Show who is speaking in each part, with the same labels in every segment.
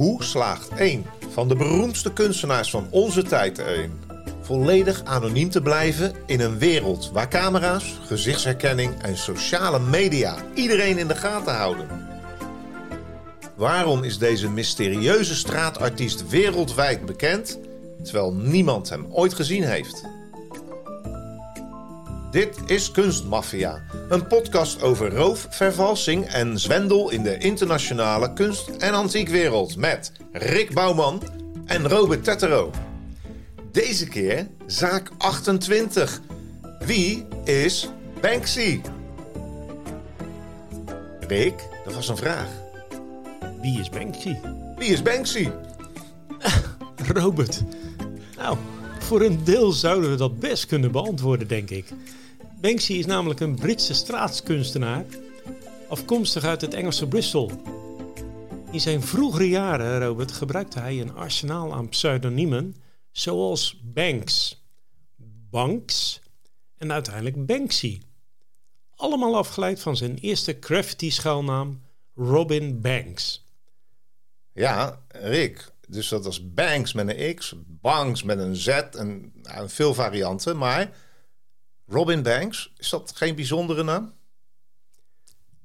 Speaker 1: Hoe slaagt één van de beroemdste kunstenaars van onze tijd erin volledig anoniem te blijven in een wereld waar camera's, gezichtsherkenning en sociale media iedereen in de gaten houden? Waarom is deze mysterieuze straatartiest wereldwijd bekend, terwijl niemand hem ooit gezien heeft? Dit is Kunstmafia, een podcast over roof, vervalsing en zwendel in de internationale kunst- en antiekwereld met Rick Bouwman en Robert Tettero. Deze keer zaak 28. Wie is Banksy? Rick, dat was een vraag.
Speaker 2: Wie is Banksy?
Speaker 1: Wie is Banksy?
Speaker 2: Robert. Nou, voor een deel zouden we dat best kunnen beantwoorden, denk ik. Banksy is namelijk een Britse straatskunstenaar, afkomstig uit het Engelse Bristol. In zijn vroegere jaren, Robert, gebruikte hij een arsenaal aan pseudoniemen, zoals Banks, Banks en uiteindelijk Banksy. Allemaal afgeleid van zijn eerste graffiti-schuilnaam Robin Banks.
Speaker 1: Ja, Rick. Dus dat was Banks met een X, Banks met een Z en nou, veel varianten. Maar Robin Banks, is dat geen bijzondere naam?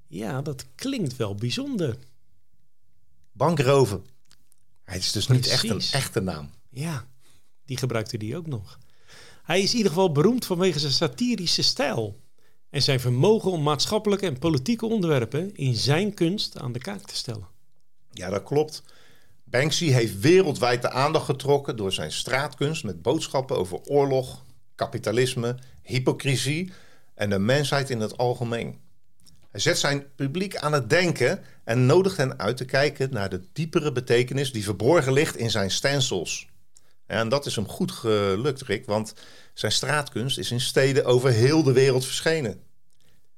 Speaker 2: Ja, dat klinkt wel bijzonder.
Speaker 1: Bankroven. Hij is dus niet echt een echte naam.
Speaker 2: Ja, die gebruikte hij ook nog. Hij is in ieder geval beroemd vanwege zijn satirische stijl en zijn vermogen om maatschappelijke en politieke onderwerpen in zijn kunst aan de kaak te stellen.
Speaker 1: Ja, dat klopt. Banksy heeft wereldwijd de aandacht getrokken door zijn straatkunst met boodschappen over oorlog, kapitalisme, hypocrisie en de mensheid in het algemeen. Hij zet zijn publiek aan het denken en nodigt hen uit te kijken naar de diepere betekenis die verborgen ligt in zijn stencils. En dat is hem goed gelukt, Rick, want zijn straatkunst is in steden over heel de wereld verschenen.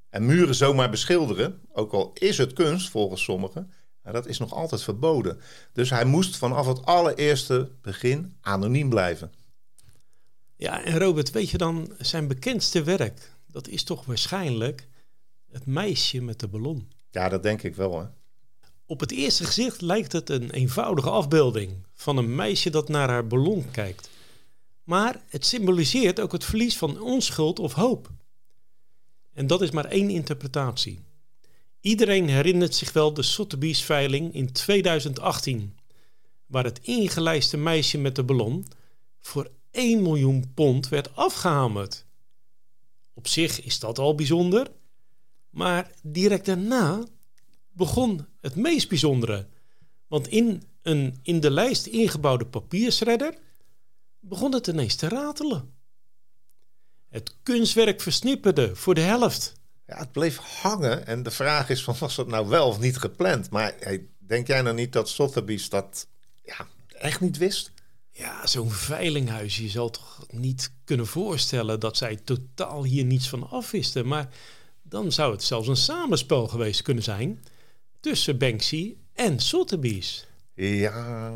Speaker 1: En muren zomaar beschilderen, ook al is het kunst volgens sommigen, dat is nog altijd verboden. Dus hij moest vanaf het allereerste begin anoniem blijven.
Speaker 2: Ja, en Robert, weet je dan zijn bekendste werk? Dat is toch waarschijnlijk het meisje met de ballon.
Speaker 1: Ja, dat denk ik wel. Hè?
Speaker 2: Op het eerste gezicht lijkt het een eenvoudige afbeelding van een meisje dat naar haar ballon kijkt. Maar het symboliseert ook het verlies van onschuld of hoop. En dat is maar één interpretatie. Iedereen herinnert zich wel de Sotheby's veiling in 2018, waar het ingelijste meisje met de ballon voor 1 miljoen pond werd afgehamerd. Op zich is dat al bijzonder, maar direct daarna begon het meest bijzondere. Want in een in de lijst ingebouwde papiershredder begon het ineens te ratelen. Het kunstwerk versnipperde voor de helft.
Speaker 1: Ja, het bleef hangen en de vraag is van was dat nou wel of niet gepland? Maar denk jij nou niet dat Sotheby's dat ja, echt niet wist?
Speaker 2: Ja, zo'n veilinghuis, je zal toch niet kunnen voorstellen dat zij totaal hier niets van afwisten. Maar dan zou het zelfs een samenspel geweest kunnen zijn tussen Banksy en Sotheby's.
Speaker 1: Ja,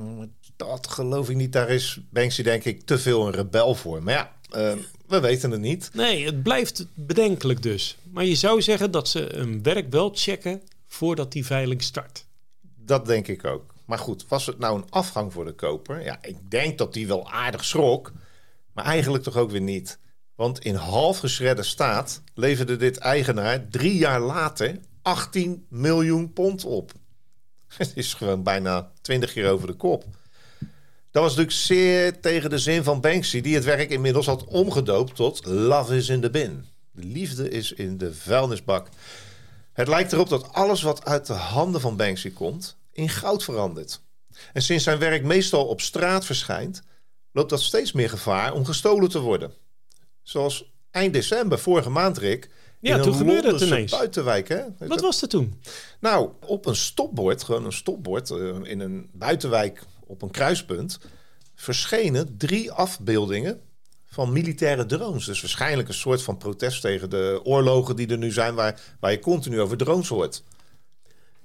Speaker 1: dat geloof ik niet. Daar is Banksy denk ik te veel een rebel voor. Maar ja, eh, we weten het niet.
Speaker 2: Nee, het blijft bedenkelijk dus. Maar je zou zeggen dat ze een werk wel checken voordat die veiling start.
Speaker 1: Dat denk ik ook. Maar goed, was het nou een afgang voor de koper? Ja, ik denk dat die wel aardig schrok. Maar eigenlijk toch ook weer niet. Want in half geschredde staat leverde dit eigenaar drie jaar later 18 miljoen pond op. Het is gewoon bijna 20 keer over de kop. Dat was natuurlijk zeer tegen de zin van Banksy, die het werk inmiddels had omgedoopt tot Love is in the bin. De liefde is in de vuilnisbak. Het lijkt erop dat alles wat uit de handen van Banksy komt, in goud verandert. En sinds zijn werk meestal op straat verschijnt, loopt dat steeds meer gevaar om gestolen te worden. Zoals eind december, vorige maand, Rick.
Speaker 2: Ja, toen gebeurde het ineens.
Speaker 1: buitenwijk, hè?
Speaker 2: Wat was er toen?
Speaker 1: Nou, op een stopbord, gewoon een stopbord eh, in een buitenwijk op een kruispunt, verschenen drie afbeeldingen van militaire drones. Dus waarschijnlijk een soort van protest tegen de oorlogen die er nu zijn, waar, waar je continu over drones hoort.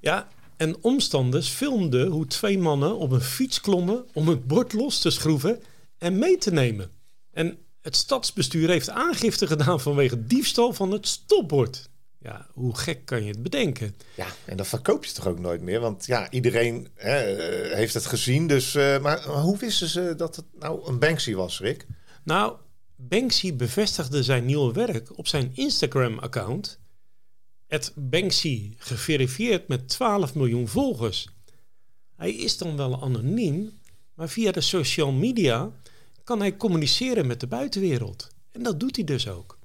Speaker 2: Ja, en omstanders filmden hoe twee mannen op een fiets klommen om het bord los te schroeven en mee te nemen. En het stadsbestuur heeft aangifte gedaan vanwege diefstal van het stopbord. Ja, hoe gek kan je het bedenken?
Speaker 1: Ja, en dan verkoop je toch ook nooit meer? Want ja, iedereen hè, heeft het gezien. Dus, uh, maar hoe wisten ze dat het nou een Banksy was, Rick?
Speaker 2: Nou, Banksy bevestigde zijn nieuwe werk op zijn Instagram-account. Het Banksy geverifieerd met 12 miljoen volgers. Hij is dan wel anoniem, maar via de social media kan hij communiceren met de buitenwereld. En dat doet hij dus ook.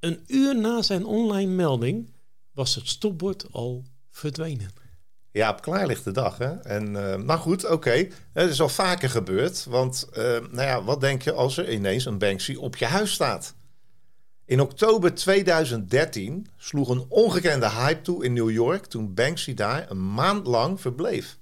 Speaker 2: Een uur na zijn online melding was het stopbord al verdwenen.
Speaker 1: Ja, op klaarlichte dag. Hè? En, uh, nou goed, oké. Het is al vaker gebeurd. Want, uh, nou ja, wat denk je als er ineens een Banksy op je huis staat? In oktober 2013 sloeg een ongekende hype toe in New York toen Banksy daar een maand lang verbleef.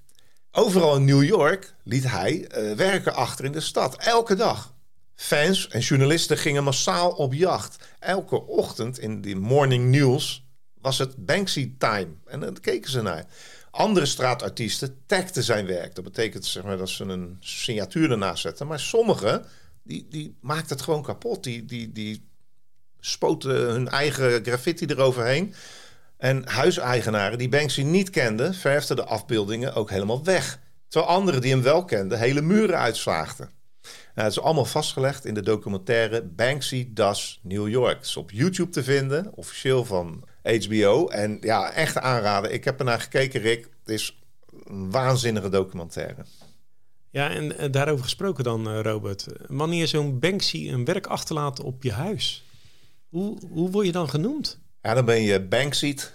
Speaker 1: Overal in New York liet hij uh, werken achter in de stad, elke dag. Fans en journalisten gingen massaal op jacht. Elke ochtend in de morning news was het Banksy time. En dan keken ze naar. Andere straatartiesten tagden zijn werk. Dat betekent zeg maar, dat ze een signatuur ernaast zetten. Maar sommigen, die, die maakten het gewoon kapot. Die, die, die spoten hun eigen graffiti eroverheen. En huiseigenaren die Banksy niet kenden, verfden de afbeeldingen ook helemaal weg. Terwijl anderen die hem wel kenden, hele muren uitslaagden. Nou, het is allemaal vastgelegd in de documentaire Banksy Does New York. Het is op YouTube te vinden, officieel van HBO. En ja, echt aanraden. Ik heb ernaar gekeken, Rick. Het is een waanzinnige documentaire.
Speaker 2: Ja, en daarover gesproken dan, eh, Robert. Wanneer zo'n Banksy een werk achterlaat op je huis, hoe, hoe word je dan genoemd?
Speaker 1: Ja, dan ben je Bankseat.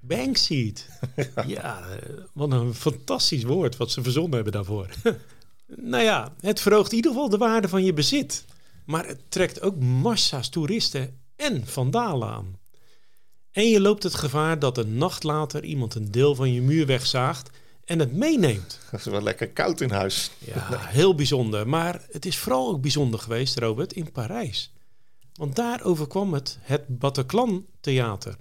Speaker 2: Bankseat. ja. ja, wat een fantastisch woord wat ze verzonnen hebben daarvoor. nou ja, het verhoogt in ieder geval de waarde van je bezit. Maar het trekt ook massa's toeristen en vandalen aan. En je loopt het gevaar dat een nacht later iemand een deel van je muur wegzaagt en het meeneemt.
Speaker 1: Dat is wel lekker koud in huis.
Speaker 2: Ja, heel bijzonder. Maar het is vooral ook bijzonder geweest, Robert, in Parijs. Want daar overkwam het het Bataclan Theater.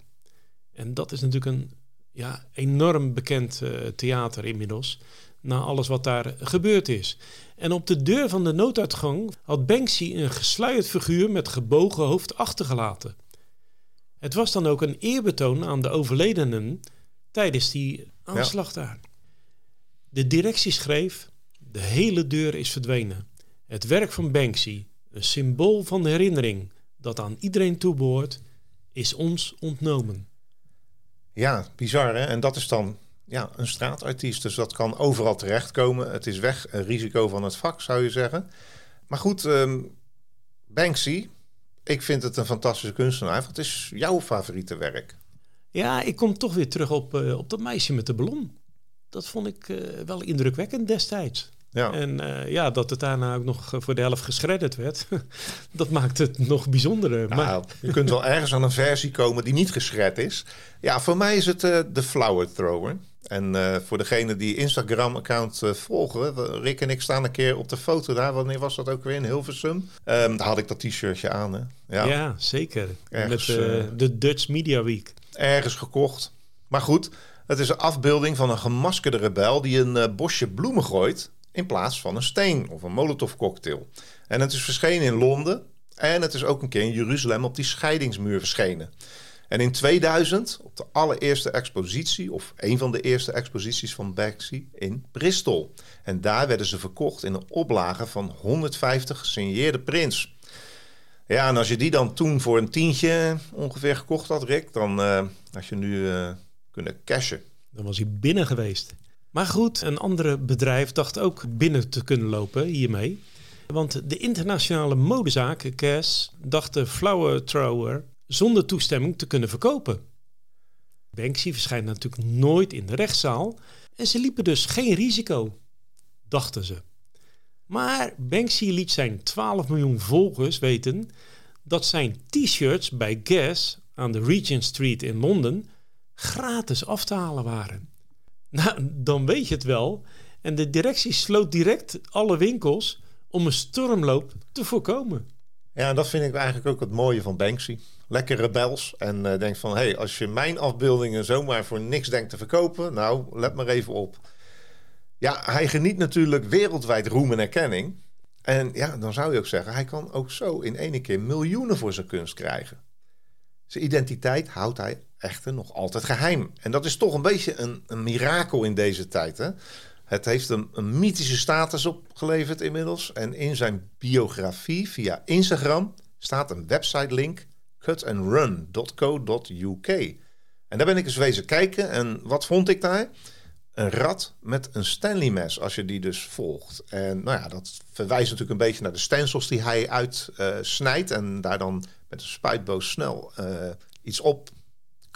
Speaker 2: En dat is natuurlijk een ja, enorm bekend uh, theater inmiddels. Na alles wat daar gebeurd is. En op de deur van de nooduitgang had Banksy een gesluierd figuur met gebogen hoofd achtergelaten. Het was dan ook een eerbetoon aan de overledenen tijdens die aanslag daar. De directie schreef: De hele deur is verdwenen. Het werk van Banksy, een symbool van de herinnering dat aan iedereen toebehoort, is ons ontnomen.
Speaker 1: Ja, bizar hè? En dat is dan ja, een straatartiest. Dus dat kan overal terechtkomen. Het is weg, een risico van het vak zou je zeggen. Maar goed, um, Banksy, ik vind het een fantastische kunstenaar. Wat is jouw favoriete werk?
Speaker 2: Ja, ik kom toch weer terug op, uh, op dat meisje met de ballon. Dat vond ik uh, wel indrukwekkend destijds. Ja. En uh, ja, dat het daarna ook nog voor de helft geschredderd werd, dat maakt het nog bijzonderer.
Speaker 1: Nou, maar... Je kunt wel ergens aan een versie komen die niet geschred is. Ja, voor mij is het uh, de Flower Thrower. En uh, voor degene die Instagram-account volgen, Rick en ik staan een keer op de foto daar. Wanneer was dat ook weer in Hilversum? Um, daar had ik dat t-shirtje aan. Hè?
Speaker 2: Ja. ja, zeker. Ergens, Met de Dutch Media Week.
Speaker 1: Ergens gekocht. Maar goed, het is een afbeelding van een gemaskerde rebel die een bosje bloemen gooit in plaats van een steen of een Molotov cocktail. En het is verschenen in Londen en het is ook een keer in Jeruzalem op die scheidingsmuur verschenen. En in 2000 op de allereerste expositie, of een van de eerste exposities van Banksy in Bristol. En daar werden ze verkocht in een oplage van 150 gesigneerde prints. Ja, en als je die dan toen voor een tientje ongeveer gekocht had, Rick, dan uh, had je nu uh, kunnen cashen.
Speaker 2: Dan was hij binnen geweest. Maar goed, een andere bedrijf dacht ook binnen te kunnen lopen hiermee. Want de internationale modezaak Cass dacht de Flower Thrower zonder toestemming te kunnen verkopen. Banksy verschijnt natuurlijk nooit in de rechtszaal en ze liepen dus geen risico, dachten ze. Maar Banksy liet zijn 12 miljoen volgers weten dat zijn t-shirts bij Guess aan de Regent Street in Londen gratis af te halen waren. Nou, dan weet je het wel. En de directie sloot direct alle winkels om een stormloop te voorkomen.
Speaker 1: Ja, dat vind ik eigenlijk ook het mooie van Banksy. Lekker rebels. En uh, denk van, hé, hey, als je mijn afbeeldingen zomaar voor niks denkt te verkopen... nou, let maar even op. Ja, hij geniet natuurlijk wereldwijd roem en erkenning. En ja, dan zou je ook zeggen, hij kan ook zo in één keer miljoenen voor zijn kunst krijgen. Zijn identiteit houdt hij echter nog altijd geheim. En dat is toch een beetje een, een mirakel in deze tijd. Hè? Het heeft een, een mythische status opgeleverd inmiddels. En in zijn biografie via Instagram staat een website-link cutandrun.co.uk. En daar ben ik eens wezen kijken. En wat vond ik daar? Een rat met een Stanley mes, als je die dus volgt. En nou ja, dat verwijst natuurlijk een beetje naar de stencils die hij uitsnijdt. Uh, en daar dan met een spuitboos snel uh, iets op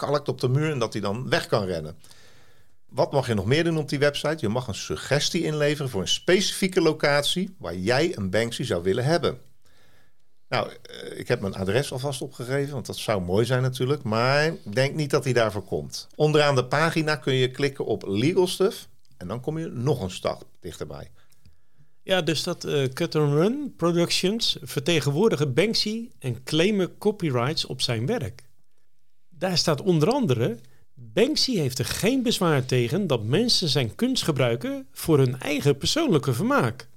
Speaker 1: kalkt op de muur en dat hij dan weg kan rennen. Wat mag je nog meer doen op die website? Je mag een suggestie inleveren voor een specifieke locatie waar jij een Banksy zou willen hebben. Nou, eh, ik heb mijn adres alvast opgegeven, want dat zou mooi zijn natuurlijk. Maar ik denk niet dat hij daarvoor komt. Onderaan de pagina kun je klikken op Legal Stuff. En dan kom je nog een stap dichterbij.
Speaker 2: Ja, dus dat uh, Cut and Run Productions vertegenwoordigen Banksy en claimen copyrights op zijn werk. Daar staat onder andere: Banksy heeft er geen bezwaar tegen dat mensen zijn kunst gebruiken voor hun eigen persoonlijke vermaak.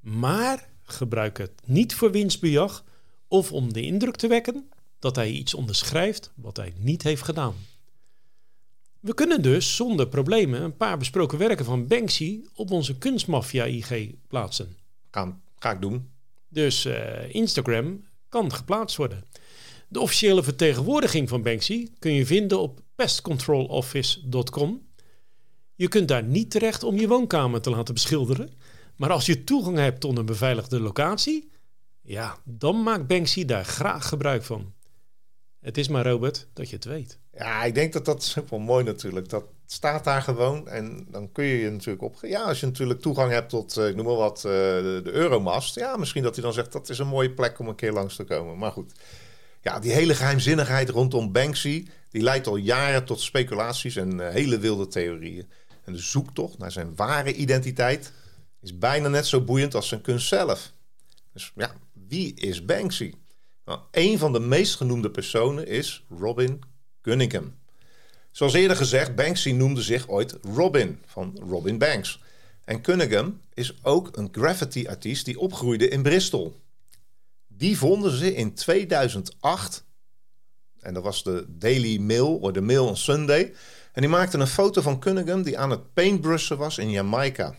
Speaker 2: Maar gebruik het niet voor winstbejag of om de indruk te wekken dat hij iets onderschrijft wat hij niet heeft gedaan. We kunnen dus zonder problemen een paar besproken werken van Banksy op onze kunstmafia IG plaatsen.
Speaker 1: Kan, ga ik doen.
Speaker 2: Dus uh, Instagram kan geplaatst worden. De officiële vertegenwoordiging van Banksy kun je vinden op pestcontroloffice.com. Je kunt daar niet terecht om je woonkamer te laten beschilderen. Maar als je toegang hebt tot een beveiligde locatie, ja, dan maakt Banksy daar graag gebruik van. Het is maar, Robert, dat je het weet.
Speaker 1: Ja, ik denk dat dat wel mooi natuurlijk. Dat staat daar gewoon en dan kun je je natuurlijk op... Ja, als je natuurlijk toegang hebt tot, uh, ik noem maar wat, de, de Euromast. Ja, misschien dat hij dan zegt, dat is een mooie plek om een keer langs te komen. Maar goed, ja, die hele geheimzinnigheid rondom Banksy... die leidt al jaren tot speculaties en uh, hele wilde theorieën. En de zoektocht naar zijn ware identiteit is bijna net zo boeiend als zijn kunst zelf. Dus ja, wie is Banksy? Nou, een van de meest genoemde personen is Robin Cunningham. Zoals eerder gezegd, Banksy noemde zich ooit Robin van Robin Banks. En Cunningham is ook een graffiti-artiest die opgroeide in Bristol. Die vonden ze in 2008, en dat was de Daily Mail, of de Mail on Sunday. En die maakte een foto van Cunningham die aan het paintbrushen was in Jamaica.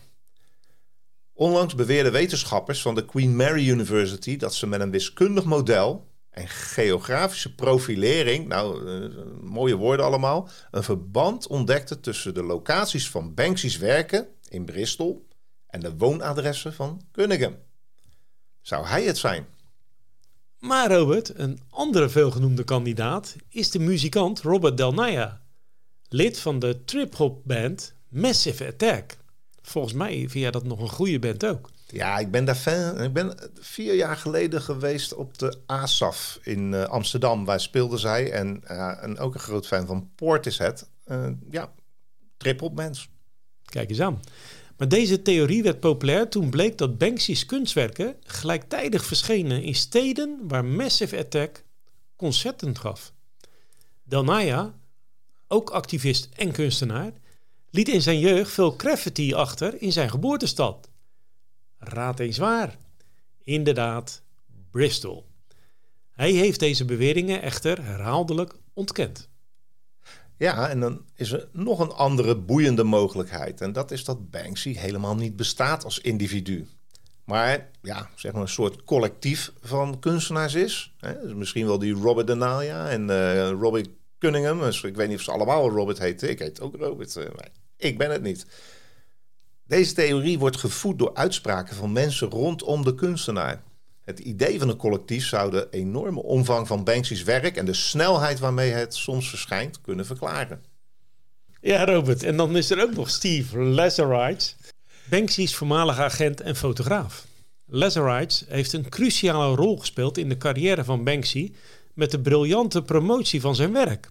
Speaker 1: Onlangs beweerden wetenschappers van de Queen Mary University dat ze met een wiskundig model en geografische profilering, nou, uh, mooie woorden allemaal, een verband ontdekten tussen de locaties van Banksy's werken in Bristol en de woonadressen van Cunningham. Zou hij het zijn?
Speaker 2: Maar Robert, een andere veelgenoemde kandidaat is de muzikant Robert Del Naya, lid van de trip-hop band Massive Attack. Volgens mij vind jij dat nog een goede band ook.
Speaker 1: Ja, ik ben daar fan. Ik ben vier jaar geleden geweest op de ASAF in uh, Amsterdam. Waar speelden zij. En, uh, en ook een groot fan van Portishead. Uh, ja, trip-hop bands.
Speaker 2: Kijk eens aan. Maar deze theorie werd populair toen bleek dat Banksy's kunstwerken gelijktijdig verschenen in steden waar Massive Attack concerten gaf. Delnaya, ook activist en kunstenaar, liet in zijn jeugd veel graffiti achter in zijn geboortestad. Raad eens waar. Inderdaad, Bristol. Hij heeft deze beweringen echter herhaaldelijk ontkend.
Speaker 1: Ja, en dan is er nog een andere boeiende mogelijkheid. En dat is dat Banksy helemaal niet bestaat als individu. Maar ja, zeg maar een soort collectief van kunstenaars is. Hè? Dus misschien wel die Robert Denalia en uh, Robert Cunningham. Dus ik weet niet of ze allemaal Robert heten. Ik heet ook Robert. Uh, ik ben het niet. Deze theorie wordt gevoed door uitspraken van mensen rondom de kunstenaar. Het idee van een collectief zou de enorme omvang van Banksy's werk en de snelheid waarmee het soms verschijnt kunnen verklaren.
Speaker 2: Ja, Robert. En dan is er ook nog Steve Lazarides, Banksy's voormalige agent en fotograaf. Lazarides heeft een cruciale rol gespeeld in de carrière van Banksy met de briljante promotie van zijn werk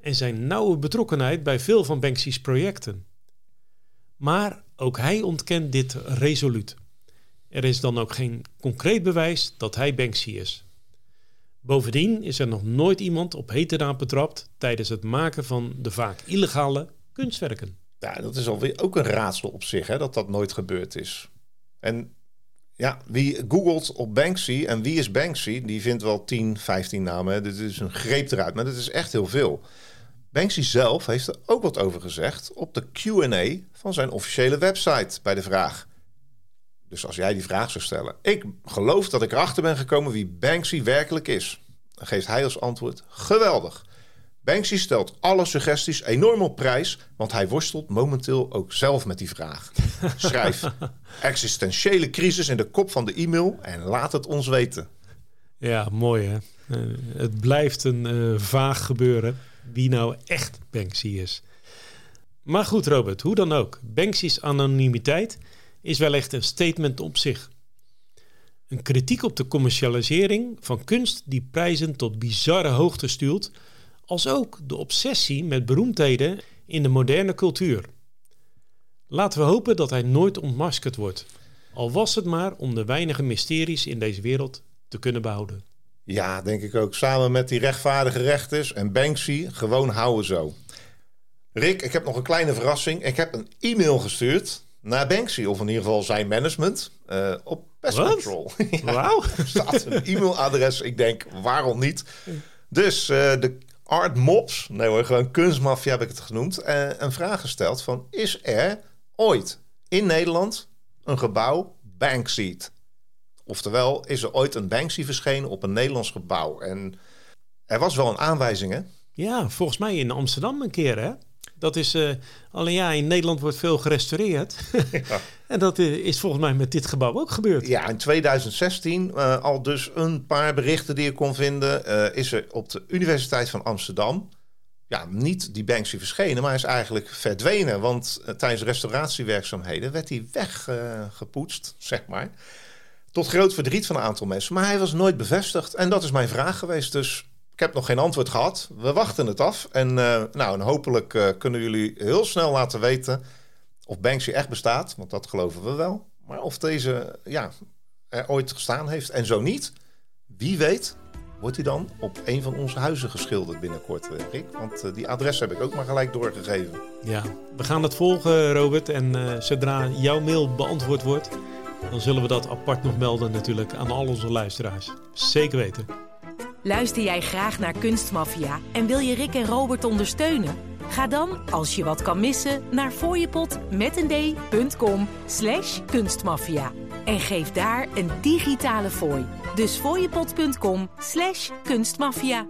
Speaker 2: en zijn nauwe betrokkenheid bij veel van Banksy's projecten. Maar ook hij ontkent dit resoluut. Er is dan ook geen concreet bewijs dat hij Banksy is. Bovendien is er nog nooit iemand op heterdaad betrapt tijdens het maken van de vaak illegale kunstwerken.
Speaker 1: Ja, dat is alweer ook een raadsel op zich, hè, dat dat nooit gebeurd is. En ja, wie googelt op Banksy en wie is Banksy, die vindt wel 10, 15 namen. Dit is een greep eruit, maar dat is echt heel veel. Banksy zelf heeft er ook wat over gezegd op de QA van zijn officiële website bij de vraag. Dus als jij die vraag zou stellen. Ik geloof dat ik erachter ben gekomen wie Banksy werkelijk is. Dan geeft hij als antwoord: geweldig. Banksy stelt alle suggesties enorm op prijs, want hij worstelt momenteel ook zelf met die vraag. Schrijf existentiële crisis in de kop van de e-mail en laat het ons weten.
Speaker 2: Ja, mooi hè. Eh, het blijft een eh, vaag gebeuren wie nou echt Banksy is. Maar goed, Robert, hoe dan ook. Banksy's anonimiteit is wel echt een statement op zich. Een kritiek op de commercialisering van kunst die prijzen tot bizarre hoogte stuurt, als ook de obsessie met beroemdheden in de moderne cultuur. Laten we hopen dat hij nooit ontmaskerd wordt, al was het maar om de weinige mysteries in deze wereld te kunnen behouden.
Speaker 1: Ja, denk ik ook. Samen met die rechtvaardige rechters en Banksy gewoon houden zo. Rick, ik heb nog een kleine verrassing. Ik heb een e-mail gestuurd naar Banksy, of in ieder geval zijn management, uh, op Pest Control.
Speaker 2: Wauw.
Speaker 1: Er staat een e-mailadres. Ik denk, waarom niet? Dus uh, de Art Mops, nee hoor, gewoon kunstmafia heb ik het genoemd, uh, een vraag gesteld van, is er ooit in Nederland een gebouw Banksy? Oftewel, is er ooit een Banksy verschenen op een Nederlands gebouw? En er was wel een aanwijzing, hè?
Speaker 2: Ja, volgens mij in Amsterdam een keer, hè? Dat is, uh, alleen ja, in Nederland wordt veel gerestaureerd. Ja. en dat uh, is volgens mij met dit gebouw ook gebeurd.
Speaker 1: Ja, in 2016, uh, al dus een paar berichten die je kon vinden, is er op de Universiteit van Amsterdam, ja, niet die Banksy verschenen, maar is eigenlijk verdwenen. Want tijdens restauratiewerkzaamheden werd hij weggepoetst, zeg maar. Tot groot verdriet van een aantal mensen. Maar hij was nooit bevestigd. En dat is mijn vraag geweest. Dus ik heb nog geen antwoord gehad. We wachten het af. En, uh, nou, hopelijk uh, kunnen jullie heel snel laten weten of Banksy echt bestaat. Want dat geloven we wel. Maar of deze ja, er ooit gestaan heeft. En zo niet, wie weet, wordt hij dan op een van onze huizen geschilderd binnenkort, eh, Rick. Want die adres heb ik ook maar gelijk doorgegeven.
Speaker 2: Ja, we gaan het volgen, Robert. En zodra jouw mail beantwoord wordt, dan zullen we dat apart nog melden natuurlijk aan al onze luisteraars. Zeker weten.
Speaker 3: Luister jij graag naar Kunstmafia en wil je Rick en Robert ondersteunen? Ga dan, als je wat kan missen, naar fooiepot met een d.com slash kunstmafia. En geef daar een digitale fooi. Dus fooiepot.com slash kunstmafia.